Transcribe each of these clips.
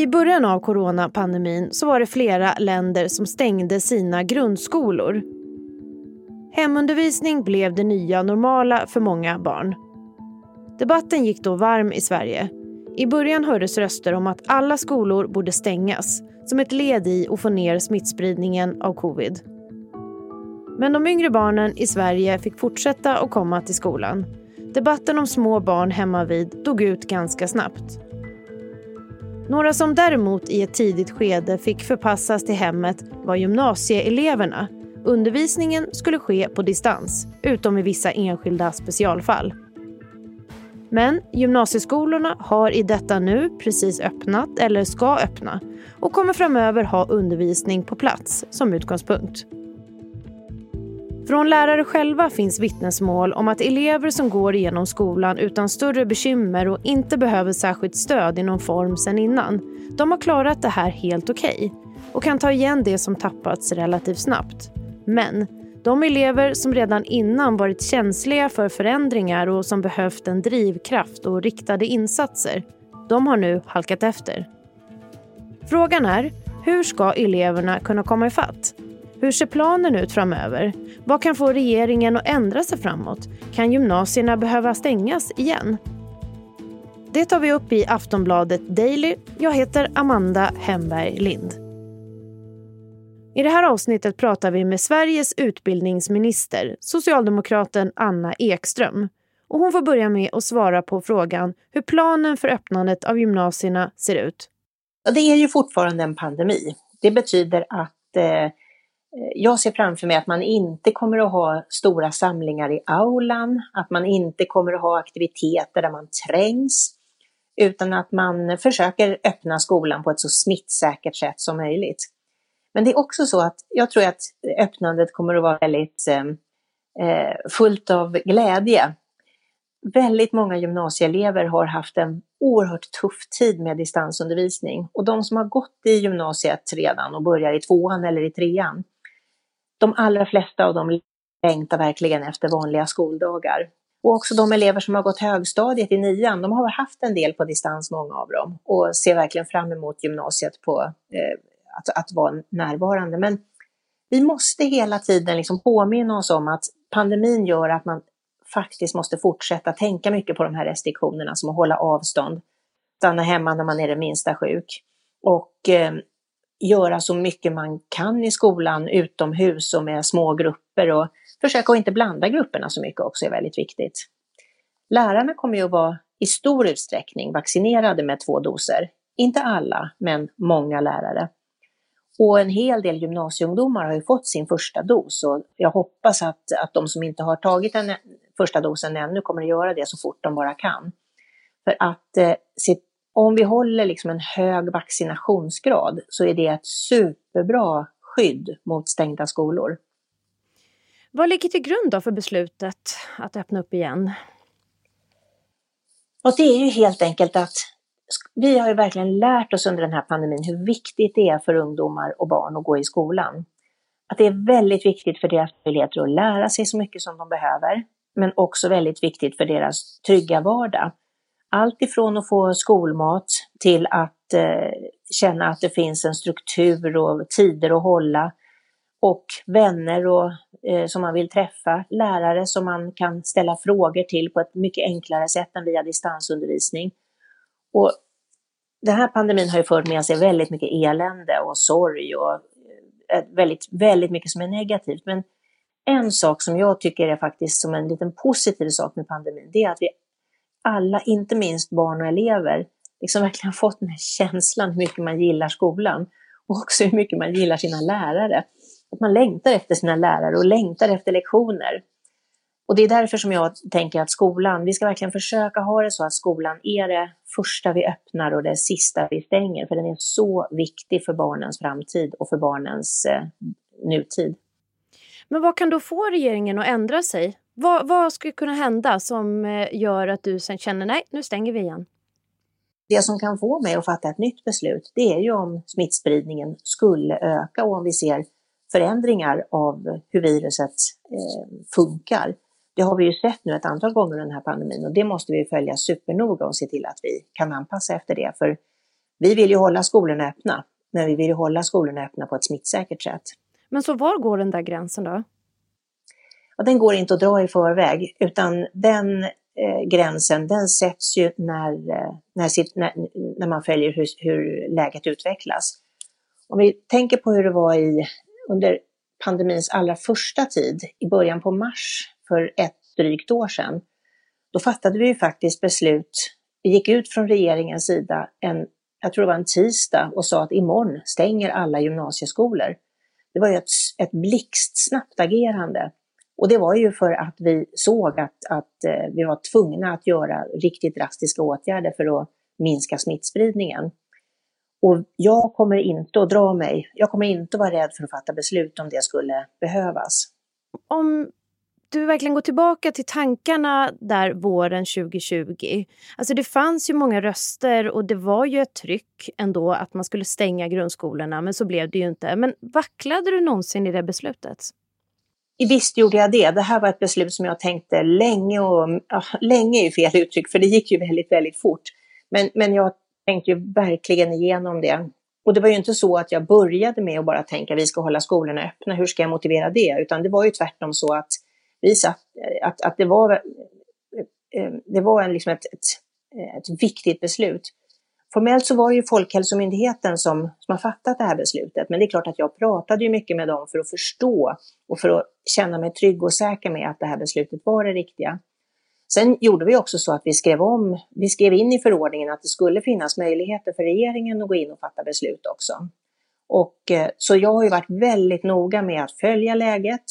I början av coronapandemin så var det flera länder som stängde sina grundskolor. Hemundervisning blev det nya normala för många barn. Debatten gick då varm i Sverige. I början hördes röster om att alla skolor borde stängas som ett led i att få ner smittspridningen av covid. Men de yngre barnen i Sverige fick fortsätta att komma till skolan. Debatten om små barn hemma vid dog ut ganska snabbt. Några som däremot i ett tidigt skede fick förpassas till hemmet var gymnasieeleverna. Undervisningen skulle ske på distans, utom i vissa enskilda specialfall. Men gymnasieskolorna har i detta nu precis öppnat eller ska öppna och kommer framöver ha undervisning på plats som utgångspunkt. Från lärare själva finns vittnesmål om att elever som går igenom skolan utan större bekymmer och inte behöver särskilt stöd i någon form sen innan, de har klarat det här helt okej okay och kan ta igen det som tappats relativt snabbt. Men de elever som redan innan varit känsliga för förändringar och som behövt en drivkraft och riktade insatser, de har nu halkat efter. Frågan är, hur ska eleverna kunna komma ifatt? Hur ser planen ut framöver? Vad kan få regeringen att ändra sig framåt? Kan gymnasierna behöva stängas igen? Det tar vi upp i Aftonbladet Daily. Jag heter Amanda Hemberg Lind. I det här avsnittet pratar vi med Sveriges utbildningsminister, socialdemokraten Anna Ekström. Och hon får börja med att svara på frågan hur planen för öppnandet av gymnasierna ser ut. Det är ju fortfarande en pandemi. Det betyder att eh, jag ser framför mig att man inte kommer att ha stora samlingar i aulan, att man inte kommer att ha aktiviteter där man trängs, utan att man försöker öppna skolan på ett så smittsäkert sätt som möjligt. Men det är också så att jag tror att öppnandet kommer att vara väldigt eh, eh fullt av glädje. Väldigt många gymnasieelever har haft en oerhört tuff tid med distansundervisning och de som har gått i gymnasiet redan och börjar i tvåan eller i trean, de allra flesta av dem längtar verkligen efter vanliga skoldagar. Och också de elever som har gått högstadiet i nian, de har haft en del på distans, många av dem, och ser verkligen fram emot gymnasiet på eh, att, att vara närvarande. Men vi måste hela tiden liksom påminna oss om att pandemin gör att man faktiskt måste fortsätta tänka mycket på de här restriktionerna, som att hålla avstånd, stanna hemma när man är det minsta sjuk och eh, göra så mycket man kan i skolan utomhus och med små grupper och försöka att inte blanda grupperna så mycket också är väldigt viktigt. Lärarna kommer ju att vara i stor utsträckning vaccinerade med två doser. Inte alla, men många lärare. Och en hel del gymnasieungdomar har ju fått sin första dos och jag hoppas att, att de som inte har tagit den första dosen ännu kommer att göra det så fort de bara kan. För att eh, se om vi håller liksom en hög vaccinationsgrad så är det ett superbra skydd mot stängda skolor. Vad ligger till grund för beslutet att öppna upp igen? Och det är ju helt enkelt att vi har ju verkligen lärt oss under den här pandemin hur viktigt det är för ungdomar och barn att gå i skolan. Att det är väldigt viktigt för deras möjligheter att lära sig så mycket som de behöver, men också väldigt viktigt för deras trygga vardag. Allt ifrån att få skolmat till att eh, känna att det finns en struktur och tider att hålla och vänner och, eh, som man vill träffa, lärare som man kan ställa frågor till på ett mycket enklare sätt än via distansundervisning. Och den här pandemin har ju fört med sig väldigt mycket elände och sorg och eh, väldigt, väldigt mycket som är negativt. Men en sak som jag tycker är faktiskt som en liten positiv sak med pandemin, det är att vi alla, inte minst barn och elever, liksom verkligen fått den här känslan hur mycket man gillar skolan och också hur mycket man gillar sina lärare. Att man längtar efter sina lärare och längtar efter lektioner. Och det är därför som jag tänker att skolan, vi ska verkligen försöka ha det så att skolan är det första vi öppnar och det sista vi stänger, för den är så viktig för barnens framtid och för barnens eh, nutid. Men vad kan då få regeringen att ändra sig? Vad, vad skulle kunna hända som eh, gör att du sen känner nej, nu stänger vi igen? Det som kan få mig att fatta ett nytt beslut, det är ju om smittspridningen skulle öka och om vi ser förändringar av hur viruset eh, funkar. Det har vi ju sett nu ett antal gånger under den här pandemin och det måste vi följa supernoga och se till att vi kan anpassa efter det. För Vi vill ju hålla skolorna öppna, men vi vill ju hålla skolorna öppna på ett smittsäkert sätt. Men så var går den där gränsen då? Ja, den går inte att dra i förväg, utan den eh, gränsen den sätts ju när, eh, när, när, när, man följer hur, hur läget utvecklas. Om vi tänker på hur det var i, under pandemins allra första tid, i början på mars för ett drygt år sedan, då fattade vi ju faktiskt beslut. Vi gick ut från regeringens sida en, jag tror det var en tisdag och sa att imorgon stänger alla gymnasieskolor. Det var ju ett, ett blixtsnabbt agerande. Och det var ju för att vi såg att, att eh, vi var tvungna att göra riktigt drastiska åtgärder för att minska smittspridningen. Och jag kommer inte att dra mig, jag kommer inte att vara rädd för att fatta beslut om det skulle behövas. Om du verkligen går tillbaka till tankarna där våren 2020. Alltså det fanns ju många röster och det var ju ett tryck ändå att man skulle stänga grundskolorna, men så blev det ju inte. Men vacklade du någonsin i det beslutet? Visst gjorde jag det. Det här var ett beslut som jag tänkte länge och, ja, länge är fel uttryck, för det gick ju väldigt, väldigt fort. Men, men jag tänkte ju verkligen igenom det. Och det var ju inte så att jag började med att bara tänka vi ska hålla skolorna öppna, hur ska jag motivera det? Utan det var ju tvärtom så att vi satt, att, att det var, eh, eh, det var en, liksom ett, ett, ett viktigt beslut. Formellt så var det ju Folkhälsomyndigheten som, som har fattat det här beslutet, men det är klart att jag pratade ju mycket med dem för att förstå och för att känna mig trygg och säker med att det här beslutet var det riktiga. Sen gjorde vi också så att vi skrev om, vi skrev in i förordningen att det skulle finnas möjligheter för regeringen att gå in och fatta beslut också. Och, eh, så jag har ju varit väldigt noga med att följa läget,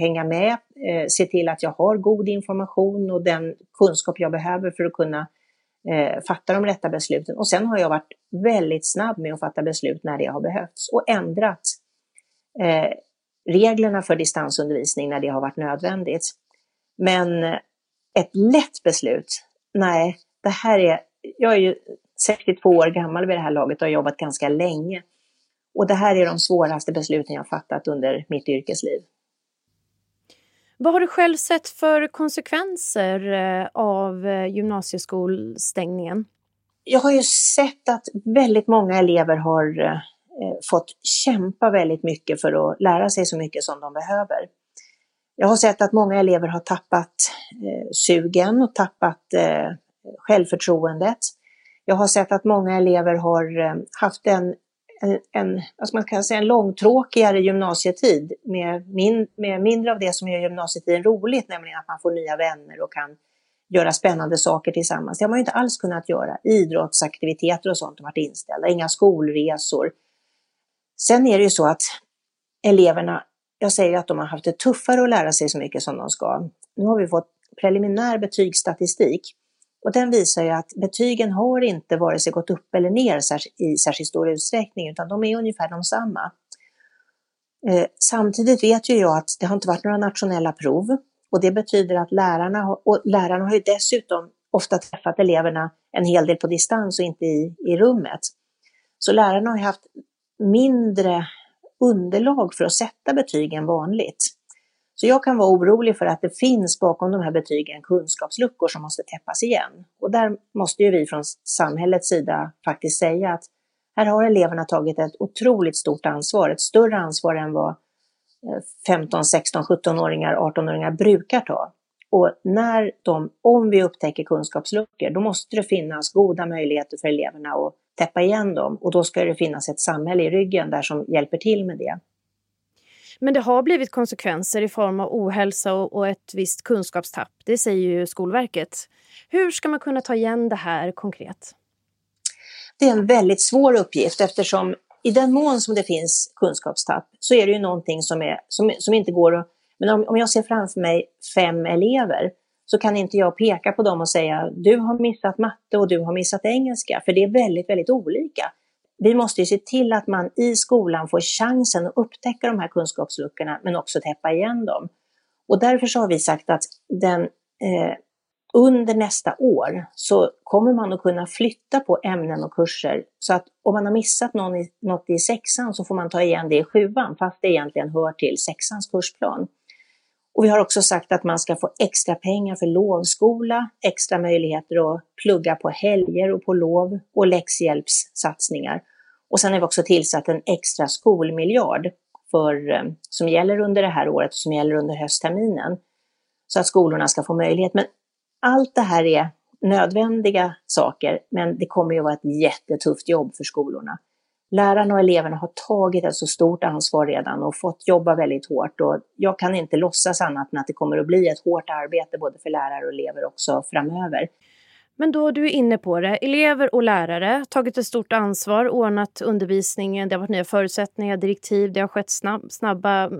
hänga med, eh, se till att jag har god information och den kunskap jag behöver för att kunna eh, fatta de rätta besluten. Och sen har jag varit väldigt snabb med att fatta beslut när det har behövts och ändrat eh, reglerna för distansundervisning när det har varit nödvändigt. Men ett lätt beslut, nej, det här är, jag är ju 62 år gammal vid det här laget och har jobbat ganska länge. Och det här är de svåraste besluten jag fattat under mitt yrkesliv. Vad har du själv sett för konsekvenser eh, av eh, gymnasieskolstängningen? Jag har ju sett att väldigt många elever har eh, fått kämpa väldigt mycket för att lära sig så mycket som de behöver. Jag har sett att många elever har tappat sugen och tappat självförtroendet. Jag har sett att många elever har haft en en, en ska man säga, en långtråkigare gymnasietid med, min, med mindre av det som gör gymnasietiden roligt, nämligen att man får nya vänner och kan göra spännande saker tillsammans. Det har man ju inte alls kunnat göra. Idrottsaktiviteter och sånt har varit inställda, inga skolresor. Sen är det ju så att eleverna, jag säger att de har haft det tuffare att lära sig så mycket som de ska. Nu har vi fått preliminär betygsstatistik och den visar ju att betygen har inte vare sig gått upp eller ner i särskilt stor utsträckning, utan de är ungefär de samma. Eh, samtidigt vet ju jag att det har inte varit några nationella prov och det betyder att lärarna, och lärarna har ju dessutom ofta träffat eleverna en hel del på distans och inte i, i rummet. Så lärarna har haft mindre underlag för att sätta betyg än vanligt. Så jag kan vara orolig för att det finns bakom de här betygen kunskapsluckor som måste täppas igen. Och där måste ju vi från samhällets sida faktiskt säga att här har eleverna tagit ett otroligt stort ansvar, ett större ansvar än vad 15, 16, 17-åringar, 18-åringar brukar ta. Och när de, om vi upptäcker kunskapsluckor, då måste det finnas goda möjligheter för eleverna att täppa igen dem. Och då ska det finnas ett samhälle i ryggen där som hjälper till med det. Men det har blivit konsekvenser i form av ohälsa och ett visst kunskapstapp. Det säger ju Skolverket. Hur ska man kunna ta igen det här konkret? Det är en väldigt svår uppgift eftersom i den mån som det finns kunskapstapp så är det ju någonting som, är, som, som inte går att... Men om, om jag ser framför mig fem elever så kan inte jag peka på dem och säga du har missat matte och du har missat engelska, för det är väldigt, väldigt olika vi måste ju se till att man i skolan får chansen att upptäcka de här kunskapsluckorna, men också täppa igen dem. Och därför så har vi sagt att den, eh, under nästa år så kommer man att kunna flytta på ämnen och kurser. Så att om man har missat någon i, något i sexan så får man ta igen det i sjuan, fast det egentligen hör till sexans kursplan. Och vi har också sagt att man ska få extra pengar för lovskola, extra möjligheter att plugga på helger och på lov och läxhjälpssatsningar. Och sen har vi också tillsatt en extra skolmiljard för, eh, som gäller under det här året och som gäller under höstterminen. Så att skolorna ska få möjlighet. Men allt det här är nödvändiga saker, men det kommer ju vara ett jättetufft jobb för skolorna. Lärarna och eleverna har tagit ett så stort ansvar redan och fått jobba väldigt hårt och jag kan inte låtsas annat än att det kommer att bli ett hårt arbete både för lärare och elever också framöver. Men då du är inne på det, elever och lärare tagit ett stort ansvar, ordnat undervisningen, det har varit nya förutsättningar, direktiv, det har skett snabb, snabba,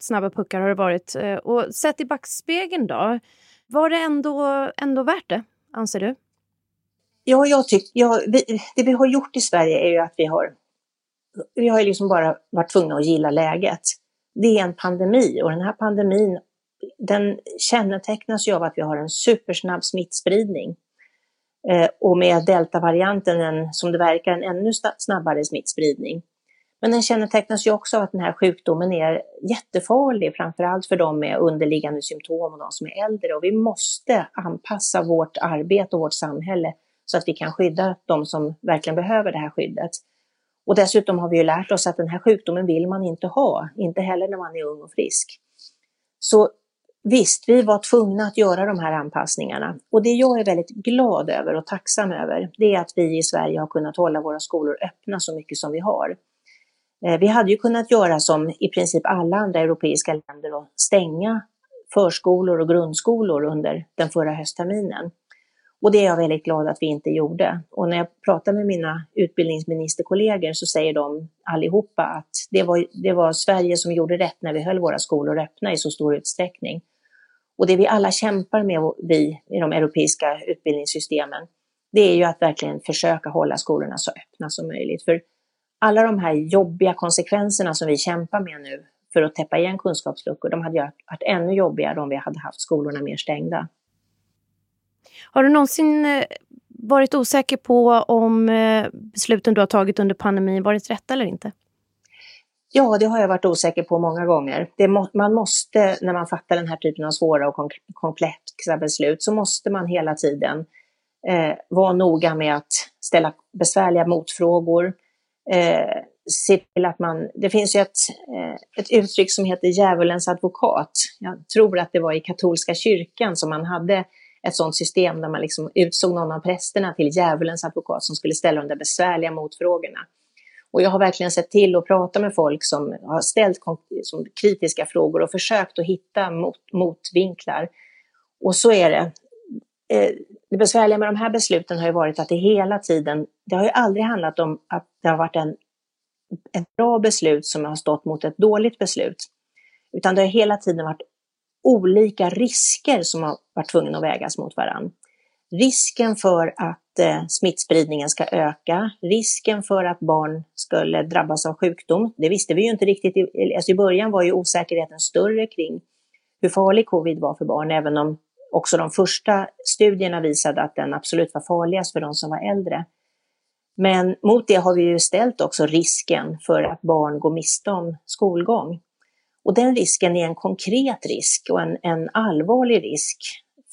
snabba puckar har det varit. Eh, och sett i backspegeln då, var det ändå, ändå värt det, anser du? Ja, jag tycker, ja, vi, det vi har gjort i Sverige är ju att vi har, vi har ju liksom bara varit tvungna att gilla läget. Det är en pandemi och den här pandemin den kännetecknas ju av att vi har en supersnabb smittspridning. Eh, och med deltavarianten en, som det verkar, en ännu snabbare smittspridning. Men den kännetecknas ju också av att den här sjukdomen är jättefarlig, framförallt för de med underliggande symptom och de som är äldre. Och vi måste anpassa vårt arbete och vårt samhälle så att vi kan skydda de som verkligen behöver det här skyddet. Och dessutom har vi ju lärt oss att den här sjukdomen vill man inte ha, inte heller när man är ung och frisk. Så Visst, vi var tvungna att göra de här anpassningarna och det jag är väldigt glad över och tacksam över, det är att vi i Sverige har kunnat hålla våra skolor öppna så mycket som vi har. Eh, vi hade ju kunnat göra som i princip alla andra europeiska länder och stänga förskolor och grundskolor under den förra höstterminen. Och det är jag väldigt glad att vi inte gjorde. Och när jag pratar med mina utbildningsministerkollegor så säger de allihopa att det var, det var Sverige som gjorde rätt när vi höll våra skolor öppna i så stor utsträckning. Och det vi alla kämpar med, vi i de europeiska utbildningssystemen, det är ju att verkligen försöka hålla skolorna så öppna som möjligt. För alla de här jobbiga konsekvenserna som vi kämpar med nu för att täppa igen kunskapsluckor, de hade varit ännu jobbigare om vi hade haft skolorna mer stängda. Har du någonsin eh, varit osäker på om eh, besluten du har tagit under pandemin varit rätta eller inte? Ja, det har jag varit osäker på många gånger. Må man måste, när man fattar den här typen av svåra och komplexa beslut, så måste man hela tiden eh, vara noga med att ställa besvärliga motfrågor. Eh, se till att man, det finns ju ett, eh, ett uttryck som heter djävulens advokat. Jag tror att det var i katolska kyrkan som man hade ett sådant system där man liksom utsåg någon av prästerna till djävulens advokat som skulle ställa de där besvärliga motfrågorna. Och jag har verkligen sett till att prata med folk som har ställt som kritiska frågor och försökt att hitta mot, motvinklar. Och så är det. Eh, det besvärliga med de här besluten har ju varit att det hela tiden, det har ju aldrig handlat om att det har varit en, ett bra beslut som har stått mot ett dåligt beslut. Utan det har hela tiden varit olika risker som har varit tvungna att vägas mot varandra. Risken för att eh, smittspridningen ska öka, risken för att barn skulle drabbas av sjukdom. Det visste vi ju inte riktigt. I, alltså I början var ju osäkerheten större kring hur farlig covid var för barn, även om också de första studierna visade att den absolut var farligast för de som var äldre. Men mot det har vi ju ställt också risken för att barn går miste om skolgång. Och den risken är en konkret risk och en, en allvarlig risk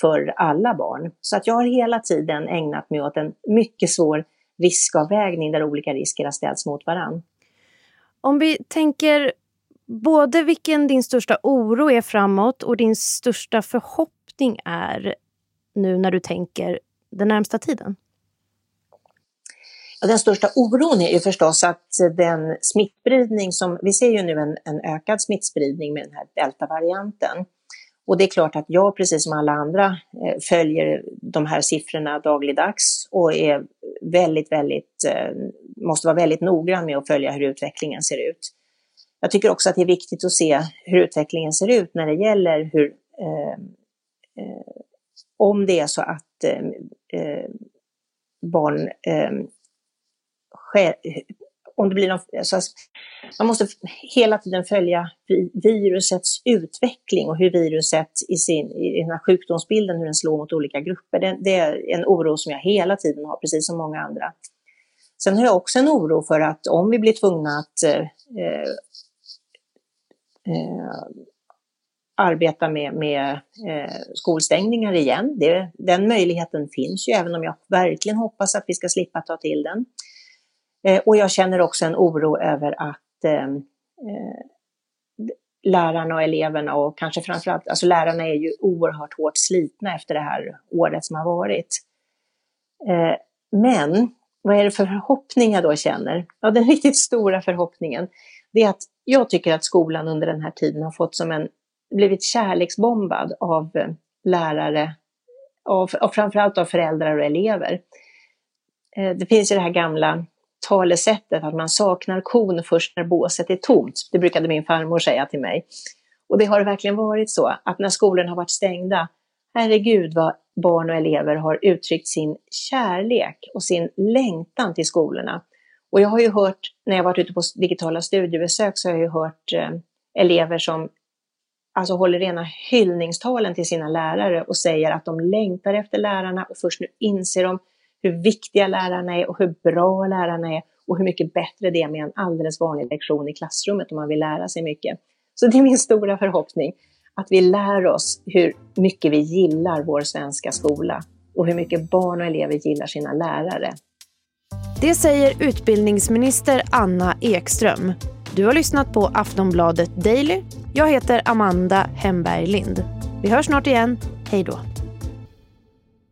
för alla barn. Så att jag har hela tiden ägnat mig åt en mycket svår riskavvägning där olika risker har ställts mot varann. Om vi tänker både vilken din största oro är framåt och din största förhoppning är nu när du tänker den närmsta tiden? Den största oron är ju förstås att den smittspridning som, vi ser ju nu en, en ökad smittspridning med den här deltavarianten. Och det är klart att jag, precis som alla andra, eh, följer de här siffrorna dagligdags och är väldigt, väldigt, eh, måste vara väldigt noggrann med att följa hur utvecklingen ser ut. Jag tycker också att det är viktigt att se hur utvecklingen ser ut när det gäller hur, eh, eh, om det är så att eh, eh barn eh, om det blir någon, alltså, man måste hela tiden följa virusets utveckling och hur viruset i, sin, i den här sjukdomsbilden, hur den slår mot olika grupper. Det, det, är en oro som jag hela tiden har, precis som många andra. Sen har jag också en oro för att om vi blir tvungna att eh, eh, eh arbeta med, med eh, skolstängningar igen. Det, den möjligheten finns ju, även om jag verkligen hoppas att vi ska slippa ta till den. Eh, och jag känner också en oro över att ehm, eh, lärarna och eleverna och kanske framförallt, alltså lärarna är ju oerhört hårt slitna efter det här året som har varit. Eh, men vad är det för förhoppning jag då känner? Ja, den riktigt stora förhoppningen, det är att jag tycker att skolan under den här tiden har fått som en, blivit kärleksbombad av eh, lärare, och, och framförallt av föräldrar och elever. Eh, det finns ju det här gamla talesättet att man saknar kon först när båset är tomt. Det brukade min farmor säga till mig. Och det har verkligen varit så att när skolorna har varit stängda, herregud vad barn och elever har uttryckt sin kärlek och sin längtan till skolorna. Och jag har ju hört, när jag varit ute på digitala studiebesök, så har jag ju hört eh, elever som alltså håller rena hyllningstalen till sina lärare och säger att de längtar efter lärarna och först nu inser de hur viktiga lärarna är och hur bra lärarna är och hur mycket bättre det är med en alldeles vanlig lektion i klassrummet om man vill lära sig mycket. Så det är min stora förhoppning att vi lär oss hur mycket vi gillar vår svenska skola och hur mycket barn och elever gillar sina lärare. Det säger utbildningsminister Anna Ekström. Du har lyssnat på Aftonbladet Daily. Jag heter Amanda Hemberg Lind. Vi hörs snart igen. Hej då.